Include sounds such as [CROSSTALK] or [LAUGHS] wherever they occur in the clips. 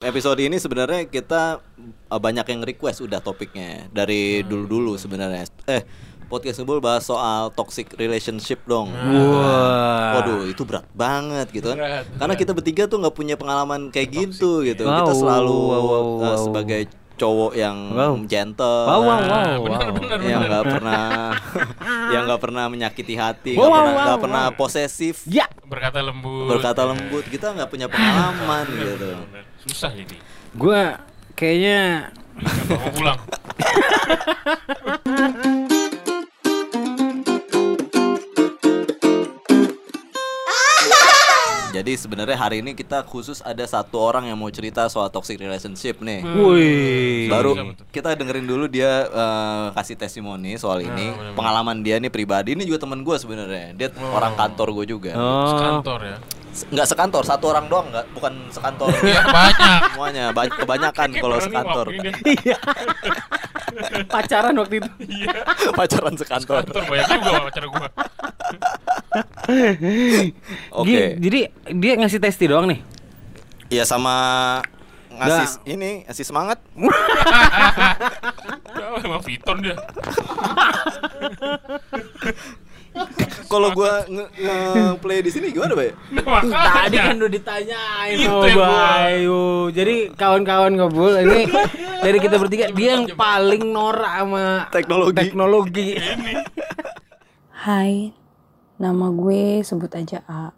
Episode ini sebenarnya kita uh, banyak yang request udah topiknya dari dulu-dulu sebenarnya. Eh, podcast Ngebul bahas soal toxic relationship dong. Wah. Waduh, itu berat banget gitu kan. Berat, Karena berat. kita bertiga tuh nggak punya pengalaman kayak gitu gitu. Kita Wow, selalu wow, wow, uh, wow. sebagai cowok yang Wow. gentle. Wow, wow, wow, Nah, wow. benar, yang nggak pernah [LAUGHS] yang nggak pernah menyakiti hati, Wow, nggak wow, pernah wow, nggak pernah wow. posesif, Ya. berkata lembut berkata lembut. Kita nggak punya pengalaman gitu. Benar, susah ini Gua kayaknya mau pulang [LAUGHS] Jadi sebenarnya hari ini kita khusus ada satu orang yang mau cerita soal toxic relationship nih. Wih. Baru tuh? kita dengerin dulu dia eh, kasih testimoni soal ini, bener-bener. pengalaman dia nih pribadi. Ini juga temen gue sebenarnya. Dia orang kantor gue juga. Oh. kantor ya Nggak sekantor, satu orang doang nggak, bukan sekantor. [LAUGHS] ya banyak Semuanya, ba- kebanyakan kalau sekantor. Iya. [LAUGHS] Pacaran waktu itu. Iya Pacaran sekantor. kantor banyak juga pacar gua Oke. Gi- Jadi dia ngasih testi doang nih. Iya sama ngasih ini, ngasih semangat. [LAUGHS] Emang Viton dia Kalau gua nge- nge-play di sini gimana, Bay? Nah. Tadi kan udah ditanyain Itu sama Bayu. Jadi kawan-kawan ngobrol ini dari kita bertiga dia yang paling norak sama Teknologi. teknologi. Hai, nama gue sebut aja A.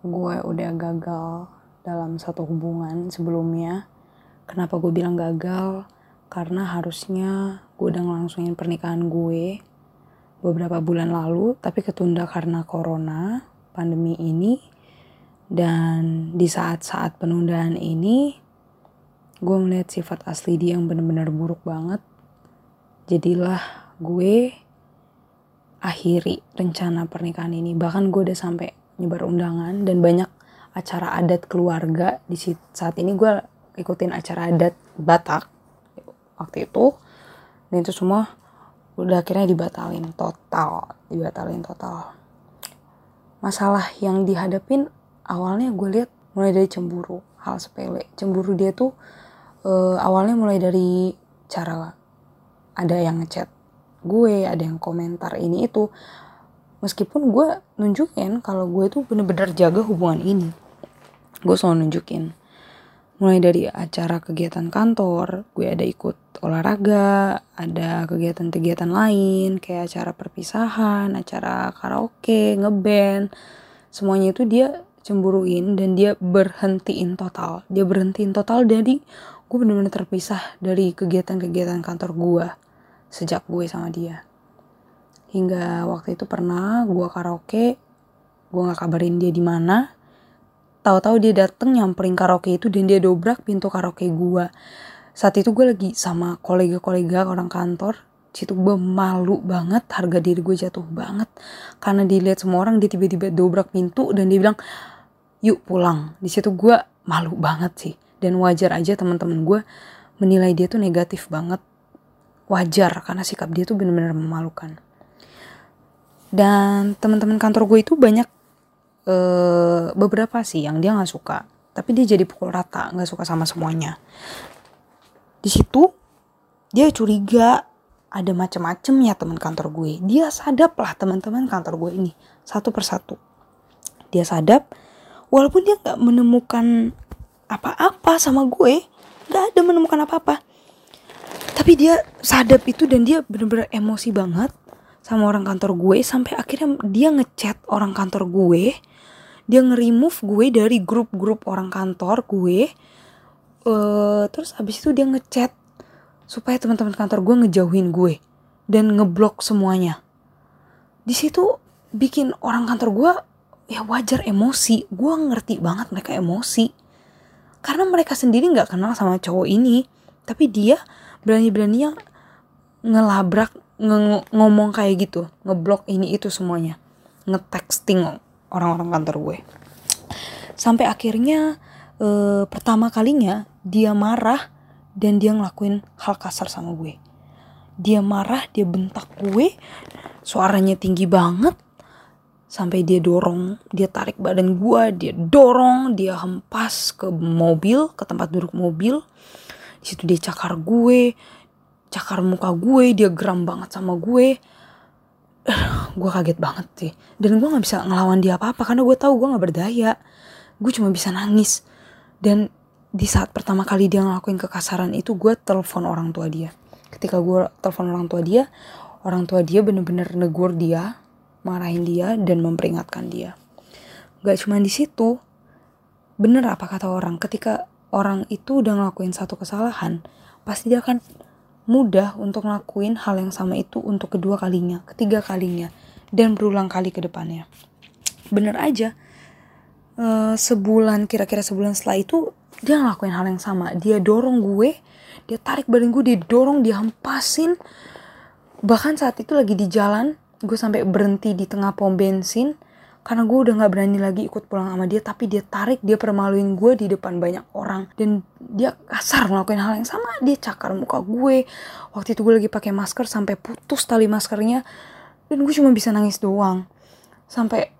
Gue udah gagal dalam satu hubungan sebelumnya. Kenapa gue bilang gagal? Karena harusnya gue udah ngelangsungin pernikahan gue beberapa bulan lalu, tapi ketunda karena corona, pandemi ini. Dan di saat-saat penundaan ini, gue melihat sifat asli dia yang bener-bener buruk banget. Jadilah gue akhiri rencana pernikahan ini. Bahkan gue udah sampai nyebar undangan dan banyak acara adat keluarga di saat ini gue ikutin acara adat Batak waktu itu dan itu semua udah akhirnya dibatalin total, dibatalin total. Masalah yang dihadapin awalnya gue lihat mulai dari cemburu, hal sepele. Cemburu dia tuh eh, awalnya mulai dari cara ada yang ngechat gue, ada yang komentar ini itu. Meskipun gue nunjukin kalau gue tuh bener-bener jaga hubungan ini. Gue selalu nunjukin. Mulai dari acara kegiatan kantor, gue ada ikut olahraga, ada kegiatan-kegiatan lain, kayak acara perpisahan, acara karaoke, ngeband. Semuanya itu dia cemburuin dan dia berhentiin total. Dia berhentiin total dari gue bener-bener terpisah dari kegiatan-kegiatan kantor gue sejak gue sama dia. Hingga waktu itu pernah gue karaoke, gue nggak kabarin dia di mana. Tahu-tahu dia dateng nyamperin karaoke itu dan dia dobrak pintu karaoke gue. Saat itu gue lagi sama kolega-kolega orang kantor. Situ gue malu banget, harga diri gue jatuh banget. Karena dilihat semua orang dia tiba-tiba dobrak pintu dan dia bilang, yuk pulang. Di situ gue malu banget sih. Dan wajar aja teman-teman gue menilai dia tuh negatif banget wajar karena sikap dia tuh bener-bener memalukan. Dan teman-teman kantor gue itu banyak eh, beberapa sih yang dia nggak suka, tapi dia jadi pukul rata nggak suka sama semuanya. Di situ dia curiga ada macam-macam ya teman kantor gue. Dia sadap lah teman-teman kantor gue ini satu persatu. Dia sadap walaupun dia nggak menemukan apa-apa sama gue, nggak ada menemukan apa-apa tapi dia sadap itu dan dia bener-bener emosi banget sama orang kantor gue sampai akhirnya dia ngechat orang kantor gue dia nge-remove gue dari grup-grup orang kantor gue eh terus habis itu dia ngechat supaya teman-teman kantor gue ngejauhin gue dan ngeblok semuanya. Di situ bikin orang kantor gue ya wajar emosi. Gue ngerti banget mereka emosi. Karena mereka sendiri nggak kenal sama cowok ini tapi dia berani-beraninya ngelabrak nge- ngomong kayak gitu ngeblok ini itu semuanya ngetexting orang-orang kantor gue sampai akhirnya eh, pertama kalinya dia marah dan dia ngelakuin hal kasar sama gue dia marah dia bentak gue suaranya tinggi banget sampai dia dorong, dia tarik badan gua, dia dorong, dia hempas ke mobil, ke tempat duduk mobil. Di situ dia cakar gue, cakar muka gue, dia geram banget sama gue. Gue kaget banget sih. Dan gue nggak bisa ngelawan dia apa-apa karena gue tahu gue nggak berdaya. Gue cuma bisa nangis. Dan di saat pertama kali dia ngelakuin kekasaran itu gue telepon orang tua dia. Ketika gue telepon orang tua dia, orang tua dia bener-bener negur dia, marahin dia dan memperingatkan dia. Gak cuma di situ, bener apa kata orang, ketika orang itu udah ngelakuin satu kesalahan, pasti dia akan mudah untuk ngelakuin hal yang sama itu untuk kedua kalinya, ketiga kalinya, dan berulang kali ke depannya. Bener aja, eh, sebulan kira-kira sebulan setelah itu dia ngelakuin hal yang sama. Dia dorong gue, dia tarik badan gue, dia dorong, dia hempasin. Bahkan saat itu lagi di jalan, gue sampai berhenti di tengah pom bensin karena gue udah nggak berani lagi ikut pulang sama dia tapi dia tarik dia permaluin gue di depan banyak orang. Dan dia kasar ngelakuin hal yang sama dia cakar muka gue. Waktu itu gue lagi pakai masker sampai putus tali maskernya. Dan gue cuma bisa nangis doang. Sampai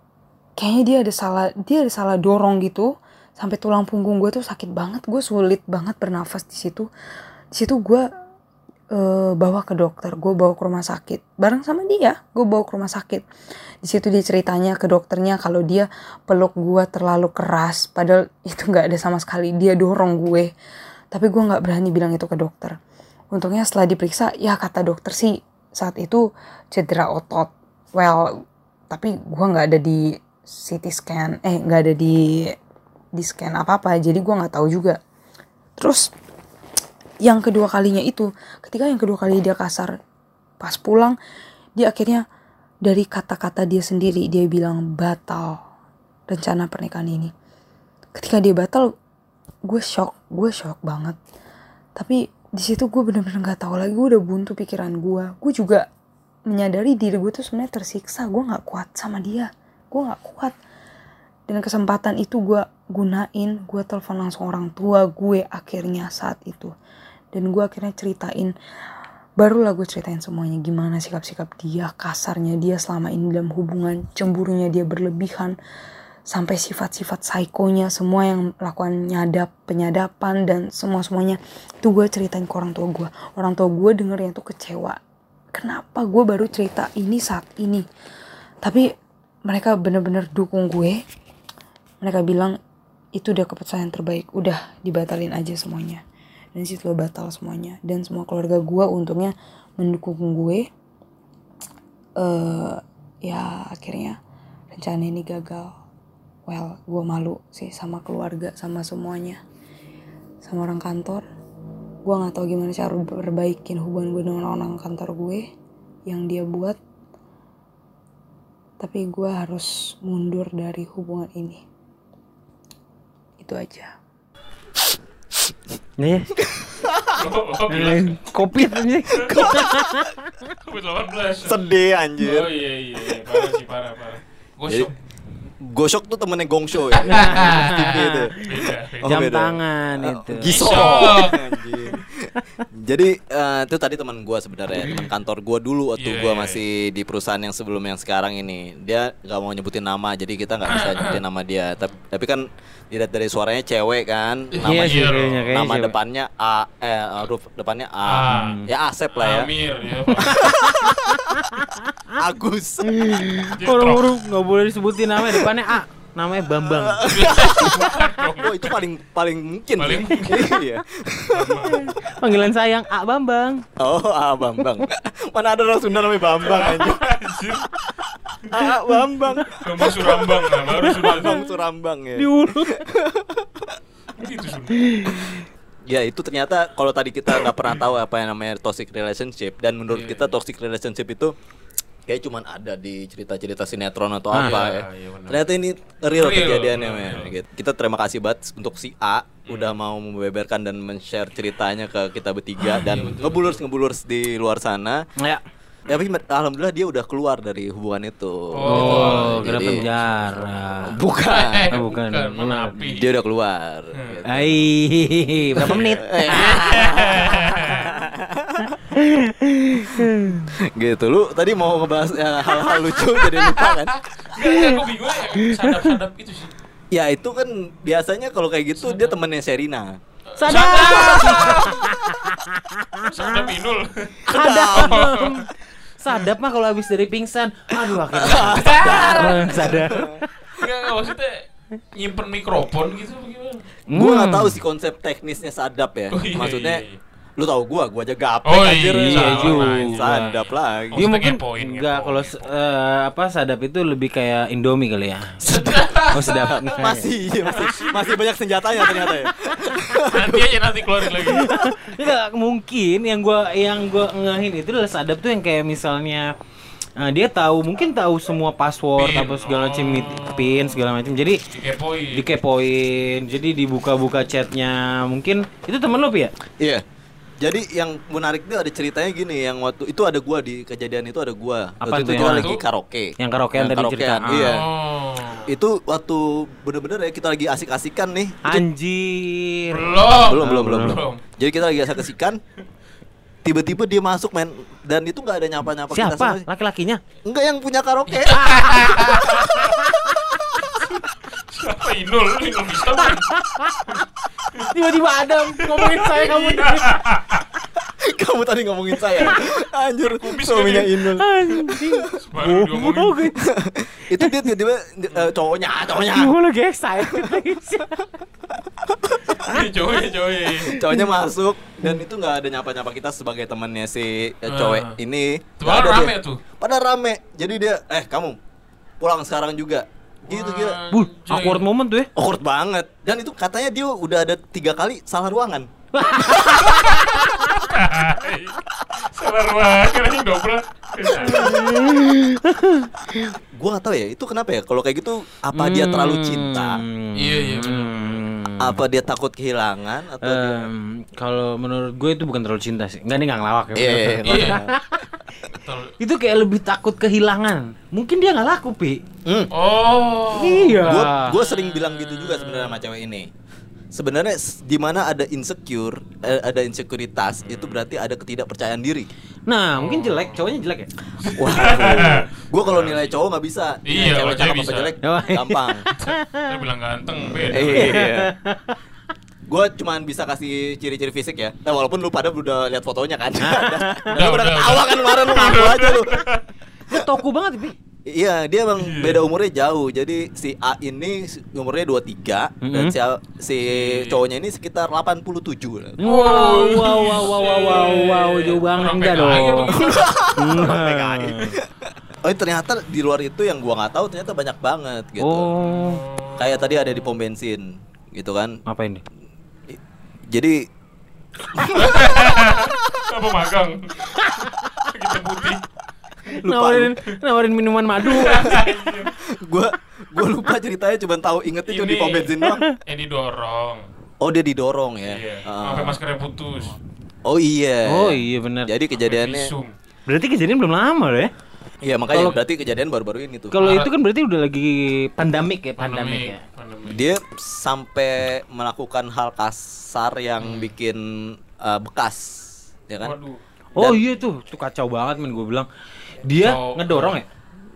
kayaknya dia ada salah dia ada salah dorong gitu. Sampai tulang punggung gue tuh sakit banget gue sulit banget bernafas di situ. Di situ gue eh, bawa ke dokter gue bawa ke rumah sakit. Bareng sama dia gue bawa ke rumah sakit. Di situ dia ceritanya ke dokternya kalau dia peluk gue terlalu keras padahal [LAUGHS] itu nggak ada sama sekali dia dorong gue. Tapi gue nggak berani bilang itu ke dokter. Untungnya setelah diperiksa ya kata dokter sih saat itu cedera otot. Well tapi gue nggak ada di CT scan eh nggak ada di di scan apa apa jadi gue nggak tahu juga. Terus yang kedua kalinya itu ketika yang kedua kali dia kasar pas pulang dia akhirnya dari kata-kata dia sendiri dia bilang batal rencana pernikahan ini. Ketika dia batal gue shock gue shock banget. Tapi di situ gue bener-bener nggak tahu lagi gue udah buntu pikiran gue. Gue juga menyadari diri gue tuh sebenarnya tersiksa gue nggak kuat sama dia. Gue nggak kuat. Dan kesempatan itu gue gunain gue telepon langsung orang tua gue akhirnya saat itu dan gue akhirnya ceritain barulah gue ceritain semuanya gimana sikap-sikap dia kasarnya dia selama ini dalam hubungan cemburunya dia berlebihan sampai sifat-sifat psikonya semua yang melakukan nyadap penyadapan dan semua semuanya itu gue ceritain ke orang tua gue orang tua gue dengernya tuh kecewa. Kenapa gue baru cerita ini saat ini? Tapi mereka bener-bener dukung gue. Mereka bilang itu udah keputusan terbaik. Udah dibatalin aja semuanya dan situ batal semuanya. Dan semua keluarga gue untungnya mendukung gue. Eh ya akhirnya rencana ini gagal. Well gue malu sih sama keluarga sama semuanya. Sama orang kantor. Gue nggak tahu gimana cara perbaikin hubungan gue dengan orang kantor gue yang dia buat. Tapi gue harus mundur dari hubungan ini. Itu aja Nih, Oh, oh, bilang kopi ini. Covid 18. Sedih anjir. Oh iya iya, iya. parah sih parah parah. Shock. Gosok tuh temennya Gongsho ya. [LAUGHS] TV itu. Oh, Jam beda. tangan Eh, itu. Gisok. Jadi eh, itu tadi teman gua sebenarnya, teman kantor gua dulu waktu Iya, gua iya. masih di perusahaan yang sebelum yang sekarang ini. Dia nggak mau nyebutin nama, jadi kita nggak bisa [COUGHS] nyebutin nama dia. Tapi, tapi kan dilihat dari suaranya cewek kan, nama Iya sih, Iya, kayaknya, kayaknya nama sih. depannya A, eh huruf depannya A. A. Ya Asep lah ya. Amir ya. [LAUGHS] Agus. Orang-orang nggak boleh disebutin namanya depannya A. Namanya Bambang. [LAUGHS] oh itu paling paling mungkin. Paling ya. [LAUGHS] iya. Panggilan sayang A Bambang. Oh, ah Bambang. Mana ada orang Sunda namanya Bambang. Anjir. Ah, Bambang. Bambang Surambang nah, baru sudah Bambang Surambang ya. Diurut. gitu Sunda. Ya itu ternyata kalau tadi kita nggak pernah tahu apa yang namanya toxic relationship dan menurut Iya, kita iya. toxic relationship itu kayak cuman ada di cerita-cerita sinetron atau Ah. apa Iya, ya. iya, benar. ternyata ini real, Real, kejadiannya benar, men. real. Gitu. Kita terima kasih banget untuk si A Hmm. udah mau membeberkan dan men-share ceritanya ke kita bertiga Iya, dan ngebulurs ngebulurs di luar sana. Ya. Ya, tapi alhamdulillah dia udah keluar dari hubungan itu. Oh, Gitu. kena Jadi- penjara. Bukan. Eh, Oh, bukan. bukan, menapi. Dia udah keluar. gitu. Ai, berapa menit? [LAUGHS] gitu lu tadi mau ngebahas ya, hal-hal lucu [LAUGHS] jadi lupa kan Enggak, gue bingung ya sadap-sadap itu sih. Ya itu kan biasanya kalau kayak gitu dia temennya Serina. Sadap. Sadap Inul. Sadap. [LAUGHS] Sadap mah kalau habis dari pingsan. Aduh akhirnya [LAUGHS] sadar. sadar. Enggak, enggak maksudnya nyimpen mikrofon gitu bagaimana? Gua nggak Hmm. tahu sih konsep teknisnya sadap ya. Oh, iya, Maksudnya iya, iya. lu tahu gua, gua aja gaptek Oh, anjir. iya, Sadap juga. lagi. Sadap lagi. Dia mungkin enggak kalau eh, apa sadap itu lebih kayak Indomie kali ya. Oh sedap. masih, iya, masih masih banyak senjatanya ternyata ya. Nanti aja nanti keluarin lagi. Enggak [LAUGHS] mungkin yang gua yang gua ngehin itu adalah sadap tuh yang kayak misalnya eh, dia tahu mungkin tahu semua password Pin. apa segala macam Oh. pin segala macam. Jadi Dikepoin. dikepoin. Jadi dibuka-buka chatnya. Mungkin itu temen lo Pi, ya? Iya. Jadi yang menarik itu ada ceritanya gini, yang waktu itu ada gua di kejadian itu ada gua. Apa waktu itu yang kita mana lagi tuh? karaoke. Yang karaokean tadi cerita. Ah. Iya. Oh. Itu waktu bener-bener ya kita lagi asik-asikan nih. Itu- Anjir. Belum. belum, belum, belum, belum. Jadi kita lagi asik-asikan. Tiba-tiba dia masuk men dan itu nggak ada nyapa-nyapa kita Siapa? Laki-lakinya? Enggak yang punya karaoke. [LAUGHS] Siapa Inul? Inul bisa? [LAUGHS] Tiba-tiba ada ngomongin saya kamu. [LAUGHS] Kamu tadi ngomongin saya. Anjir, Kubis suaminya? Inul. Anjing. [LAUGHS] Itu dia tiba-tiba eh, cowoknya, cowoknya. Gue lagi excited lagi. Ini cowoknya cowoknya. Cowoknya masuk dan itu nggak ada nyapa-nyapa kita sebagai temannya si eh, Ah. cowok ini. Tuh, Nggak ada rame dia. tuh. Pada rame. Jadi dia, eh kamu pulang sekarang juga. Gitu gila. Buh, awkward moment tuh ya. Awkward banget. Dan itu katanya dia udah ada tiga kali salah ruangan. [LAUGHS] Salah ruangan ini double. Gua tahu ya itu kenapa ya. Kalau kayak gitu apa dia terlalu cinta? Hmm. Iya, iya, benar. Apa dia takut kehilangan atau dia Em, kalau menurut gue itu bukan terlalu cinta sih. Enggak nih enggak ngelawak ya. Iya, iya, iya. Iya. [LAUGHS] Betul. itu kayak lebih takut kehilangan. Mungkin dia nggak laku, Pi. Hmm. Oh. Iya. Gue sering bilang gitu juga sebenarnya sama cewek ini. Sebenarnya di mana ada insecure, eh, ada insekuritas, itu berarti ada ketidakpercayaan diri. Nah, mungkin jelek, cowoknya jelek ya. Wah, gue kalau nilai cowok nggak bisa. Iya, kalau cakep cewek apa bisa. jelek Oh, iya. gampang. Saya bilang ganteng, beda. Iya. Gue cuman bisa kasih ciri-ciri fisik ya. Nah, walaupun lu pada udah lihat fotonya kan. [LAUGHS] Udah, udah, udah udah, ketawa udah. kan kemarin lu ngaku aja lu. Lu toko banget, Pi. Iya, dia emang Iya. beda umurnya jauh. Jadi si A ini umurnya 23 dan Mhm. si, A- si cowoknya ini sekitar 87 lah. Wow, wow, wow, wow, wow, wow, wow, jauh banget enggak dong. Oh, ternyata di luar itu yang gua nggak tahu ternyata banyak banget gitu. Oh, Kayak tadi ada di pom bensin gitu kan. apa ini? Jadi Apa magang? Kita putih. Lupa Nawarin, nawarin minuman madu. [LAUGHS] gua gua lupa ceritanya cuma tahu ingetnya cuma di pom bensin doang. Yang didorong. Oh, dia didorong ya. Iya. Ah. Sampai maskernya putus. Oh iya. Oh iya benar. Jadi kejadiannya. Berarti kejadian belum lama loh ya. Iya, makanya Kalau- berarti kejadian baru-baru ini tuh. Kalau Maret. itu kan berarti udah lagi pandemik ya, pandemik Pandemi. ya. Pandemi. dia sampai melakukan hal kasar yang bikin uh, bekas ya kan Waduh. Oh Dan- iya tuh, tuh kacau banget men gue bilang. Dia Kacau. ngedorong ya?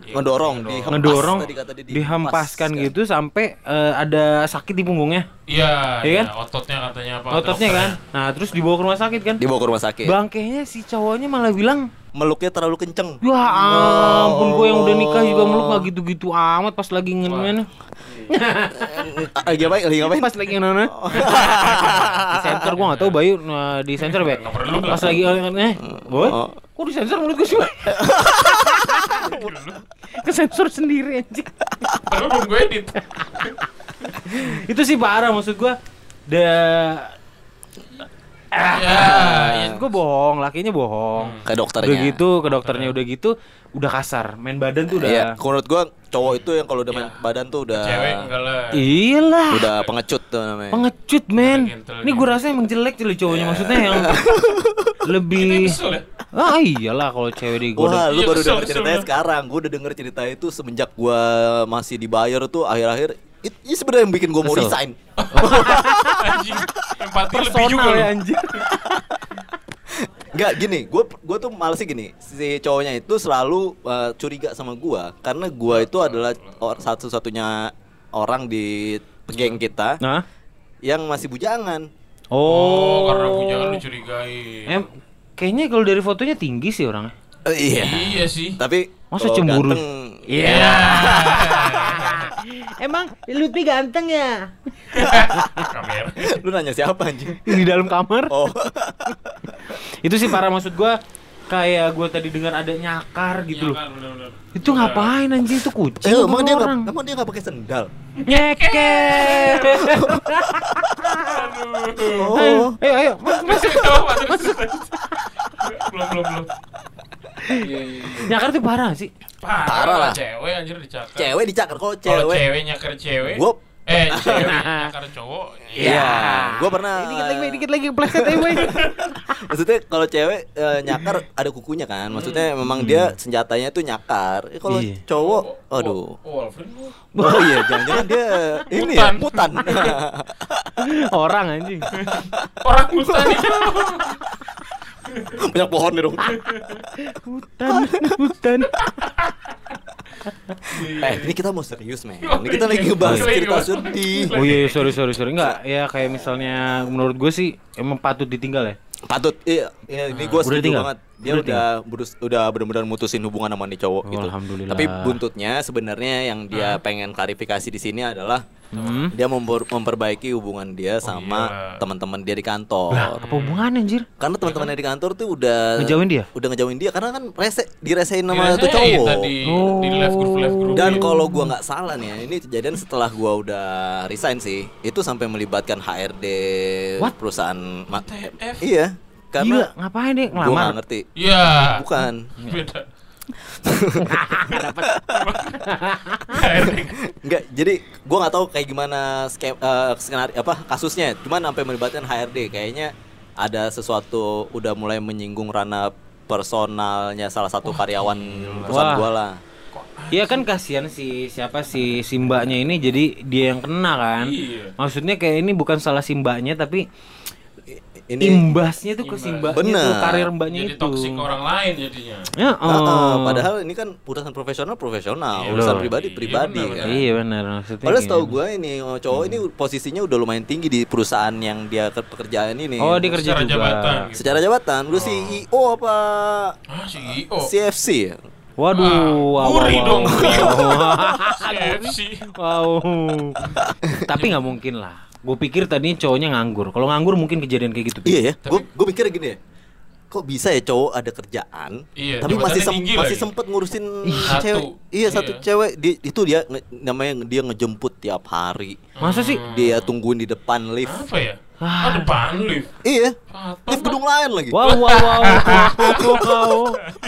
Iya, ngedorong dihempas ngedorong tadi kata dia dihempaskan kan. gitu sampai eh, ada sakit di punggungnya. Iya, Iya iya, kan? ototnya katanya apa? Ototnya kan. Nah, terus dibawa ke rumah sakit kan. dibawa ke rumah sakit Bangkainya si cowoknya malah bilang, meluknya terlalu kenceng "Ya ampun, gue yang udah nikah juga meluk gak gitu-gitu amat pas lagi ngen Ah, [LAUGHS] lagi apa lagi ngapain Pas lagi ngen Di sensor gue gak tau Bayu nah, di sensor be. Pas lagi eh, boy, Oh. Kok di sensor mulut gue sih? Ke [LAUGHS] sensor sendiri anjing. Padahal belum gue edit. itu sih parah maksud gua. Da ah, Ya, maksud gua bohong lakinya bohong. Ke dokternya udah gitu ke dokternya udah gitu udah kasar. Main badan tuh udah iya menurut gua cowok itu yang kalau udah main badan tuh udah Cewek enggak lah. iyalah. Udah pengecut tuh namanya. Pengecut men. Ini gua rasa emang jelek tuh cowoknya maksudnya yang [LAUGHS] lebih ya? ah iyalah kalau cewek digoda Wah, lu Iya, baru denger ceritanya gua. sekarang. Gua udah denger cerita itu semenjak gua masih dibayar tuh akhir-akhir. It, ini sebenarnya yang bikin gua mau resign. [LAUGHS] Anjing. Empati lebih juga ya anjir Enggak gini, gue gue tuh males sih gini. Si cowoknya itu selalu uh, curiga sama gua karena gua itu adalah or- satu-satunya orang di geng kita Nah. yang masih bujangan. Oh, karena Oh. bujangan dicurigai. Em, kayaknya kalau dari fotonya tinggi sih orangnya. Eh, iya. Iya sih. Tapi Masa cemburu? ganteng, Iya. [LAUGHS] Emang Lutfi ganteng ya? Kamera. Lu nanya siapa anjing? Di dalam kamar. Oh. Itu sih parah maksud gua kayak gua tadi dengar ada nyakar gitu loh. Iya. Itu ngapain anjing itu kucing? Eh, emang dia orang? nggak emang dia nggak pakai sendal? Nyeker. Oh. Ayo ayo masuk. Masuk, [LAUGHS] masuk. Belum, belum, belum. Iya, iya. Nyakar tuh parah sih. Parah Parah lah cewek anjir dicakar. Cewek dicakar kalau Kalau cewek. cewek nyakar cewek. Gua Eh, [LAUGHS] cewek nyakar cowok. Iya, gua pernah Dikit lagi, dikit lagi pleset aja, Boy. [LAUGHS] Maksudnya kalau cewek eh, nyakar ada kukunya kan. Maksudnya memang dia senjatanya tuh nyakar. Eh, kalau Iya. cowok Oh, aduh. Oh, Wolverine. Oh iya, jangan-jangan dia [LAUGHS] ini Mutan. ya, mutan. Orang anjing. Orang hutan itu. Banyak pohon nih dong. Hutan, hutan. [LAUGHS] Eh, ini kita mau serius, men. Ini kita lagi ngebahas Lagi cerita ngebahas. sedih. Oh iya, iya, sorry sorry sorry. Enggak, ya kayak misalnya menurut gue sih emang patut ditinggal ya. Patut iya, iya ini gua Udah setuju banget. Dia Udah udah berus, udah benar-benar mutusin hubungan sama nih cowok Oh, gitu. alhamdulillah. Tapi buntutnya sebenarnya yang dia pengen klarifikasi di sini adalah Hmm. dia memper- memperbaiki hubungan dia sama iya. teman-teman dia di kantor. Lah, apa hubungannya anjir? Karena teman-temannya di kantor tuh udah Ngejauhin dia? Udah ngejauhin dia karena kan rese diresein sama Dirasain tuh cowok. Tadi Oh. di live group live group. Dan kalau gua nggak salah nih, ya, ini kejadian setelah gua udah resign sih. Itu sampai melibatkan HRD What? perusahaan ma- TF? Iya, Gila, karena ngapain dia gua nggak ngelamar? ngerti. Iya. Bukan. Beda. Enggak, jadi gua nggak tahu kayak gimana skem, eh, skenario apa kasusnya. Cuman sampai melibatkan HRD kayaknya ada sesuatu udah mulai menyinggung ranah personalnya salah satu karyawan perusahaan Wah. gua lah. Iya kan kasihan si siapa si Simbanya ini jadi dia yang kena kan. Iya. Maksudnya kayak ini bukan salah Simbanya tapi Ini imbasnya tuh ke Bener. tuh karir mbaknya Jadi itu. toksik orang lain jadinya. Ya, Ah, ah, oh. padahal ini kan urusan profesional profesional, Iya, urusan loh. pribadi Iya, pribadi benar, kan. Iya benar maksudnya. Padahal gitu. setahu gue ini oh, cowok ini posisinya udah lumayan tinggi di perusahaan yang dia ke pekerjaan ini. Oh, dia kerja Secara juga. jabatan gitu. Secara jabatan, lu CEO apa Ah, CEO. CFC? ya? Waduh, wow, wow, wow, dong. wow. CFC. [LAUGHS] Wow. [LAUGHS] Tapi nggak mungkin lah. Gue pikir tadinya cowoknya nganggur. Kalau nganggur mungkin kejadian kayak gitu. Iya ya. Gue gue mikir gini ya. Kok bisa ya cowok ada kerjaan, Iya, tapi masih sem- masih lagi. sempet ngurusin Satu. cewek. Iya satu Iya. cewek. Di, itu dia namanya dia ngejemput tiap hari. Masa sih? Dia tungguin di depan lift. Apa ya? Ah, depan lift. Iya. Lift gedung lain lagi. Wow, wow, wow, [LAUGHS] wow, wow,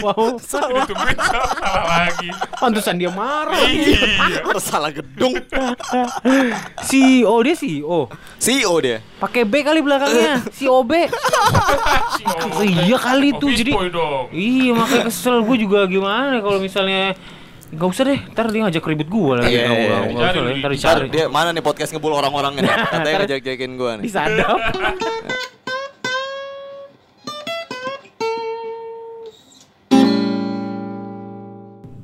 wow. Ditungguin salah lagi. Pantesan dia marah. Iya. [LAUGHS] Salah gedung. [LAUGHS] CEO dia CEO. CEO dia. Pakai B kali belakangnya. Si Om. Oh, iya kali tuh, jadi-. Iya makanya kesel gue juga gimana kalau misalnya Gak usah deh, ntar dia ngajak ribut gue lagi Iya, iya, iya. ntar cari. Ntar dicari dia mana nih podcast ngebul orang-orang ini? [LAUGHS] Katanya ngejek-jekin gua nih. Disadap [LAUGHS]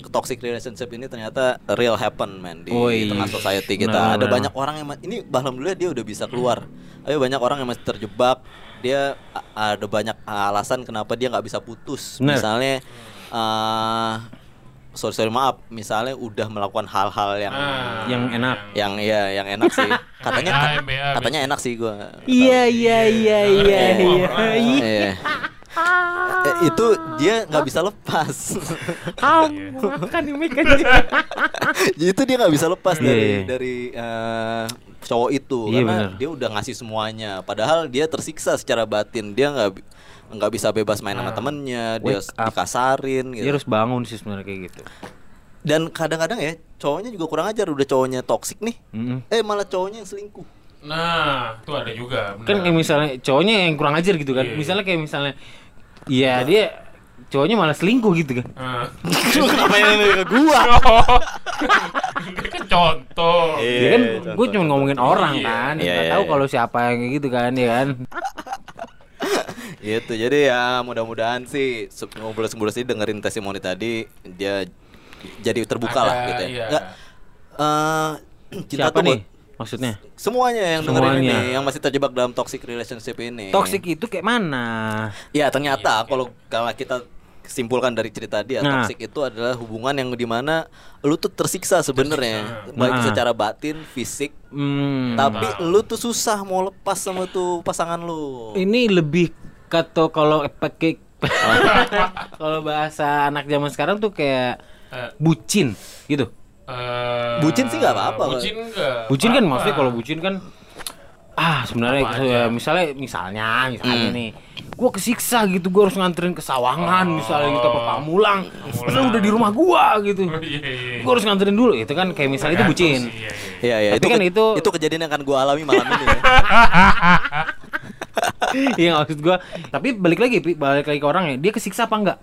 Toxic relationship ini ternyata real happen man di Woi, tengah society kita. benar, Ada benar. banyak orang yang ini alhamdulillah dia udah bisa keluar. Tapi banyak orang yang masih terjebak. Dia ada banyak alasan kenapa dia nggak bisa putus. Benar. Misalnya eh sorry sorry maaf, misalnya udah melakukan hal-hal yang Ah. Yang enak yang ya yang enak sih. [LAUGHS] Katanya MBA, katanya enak sih gua. Iya iya iya iya iya Iya. Eh, itu dia nggak bisa lepas. Makan kan [LAUGHS] itu dia nggak bisa lepas Iya, dari iya. dari eh, cowok itu Iya, karena bener. dia udah ngasih semuanya padahal dia tersiksa secara batin dia nggak nggak bisa bebas main sama temennya dia Ah. Up. dikasarin Dia gitu harus bangun sih sebenarnya kayak gitu dan kadang-kadang ya cowoknya juga kurang ajar udah cowoknya toksik nih Mm-mm. eh malah cowoknya yang selingkuh Nah, itu ada juga. benar. Kan kayak misalnya cowoknya yang kurang ajar gitu kan Iya. Misalnya kayak misalnya Iya dia cowoknya malah selingkuh gitu kan Ah. [LAUGHS] lu kenapa yang ke gua Ini [LAUGHS] kan contoh. Iya, Ya kan gue cuma ngomongin orang kan Iya, Nggak iya, tahu iya. kalau siapa yang kayak gitu kan ya kan [LAUGHS] Gitu. Jadi ya mudah-mudahan sih se- ngumpul-ngumpul sih dengerin testimoni tadi dia jadi terbuka Ada, lah gitu ya. iya. Nggak, eh, [CLEARS THROAT] cinta Siapa tuh nih? Maksudnya? semuanya yang dengerin Semuanya. ini yang masih terjebak dalam toxic relationship ini. Toxic itu kayak mana? Ya ternyata kalau kalau kita simpulkan dari cerita dia Nah. toxic itu adalah hubungan yang di mana lu tuh tersiksa sebenarnya baik Nah. secara batin, fisik, Hmm. tapi lu tuh susah mau lepas sama tuh pasangan lu. Ini lebih kata kalau pakai [LAUGHS] kalau bahasa anak zaman sekarang tuh kayak Eh. bucin gitu. Eh, Bucin sih nggak apa-apa. Bucin enggak. Bucin kan maksudnya kalau bucin kan ah sebenarnya ya, misalnya misalnya misalnya Hmm. nih gua kesiksa gitu gua harus nganterin ke Sawangan misalnya gitu apa Pamulang padahal udah di rumah gua gitu Oh, iya, iya. gua harus nganterin dulu itu kan kayak misalnya itu bucin sih, iya, iya. Iya ya, Tapi itu kan ke- itu- itu kejadian yang akan gua alami malam ini. ya. [LAUGHS] iya maksud gua tapi balik lagi balik lagi ke orangnya dia kesiksa apa enggak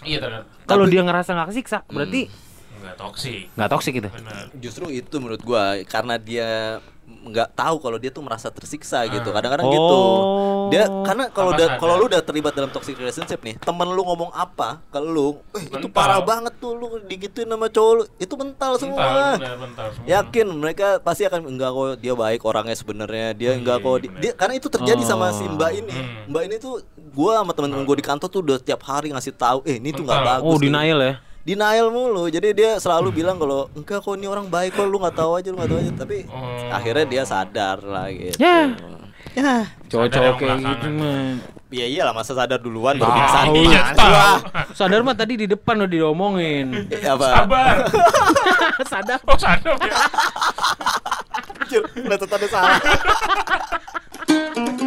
Iya ternyata. kalau dia ngerasa nggak kesiksa berarti Enggak toksik. nggak toksik gitu Benar. Justru itu menurut gua karena dia nggak tahu kalau dia tuh merasa tersiksa gitu. Kadang-kadang Oh. gitu. Dia karena kalau udah kalau lu udah terlibat dalam toxic relationship nih, temen lu ngomong apa ke lu, eh, itu Mental. parah banget tuh lu digituin sama cowok lu. Itu mental semua. Bentar, benar, bentar semua. Yakin mereka pasti akan enggak kok dia baik orangnya sebenarnya dia enggak Iya, kok di- bener. dia karena itu terjadi sama si Oh. Mbak ini. Hmm. Mbak ini tuh gua sama temen-temen gua di kantor tuh udah tiap hari ngasih tahu, eh ini tuh nggak Mental. bagus. oh nih." denial ya denial mulu. Jadi dia selalu bilang kalau enggak kok ini orang baik kok lu nggak tahu aja lu nggak tahu aja. Tapi Oh. akhirnya dia sadar lah gitu. Ya. ya. Cowok-cowok yang kayak gitu mah. Iya iyalah masa sadar duluan baru Tahu. pingsan lah. Iya, tahu. sadar mah tadi di depan udah diomongin. Eh, apa? Sabar. [LAUGHS] sadar. Oh, sadar ya. Anjir, udah tetap ada salah [LAUGHS]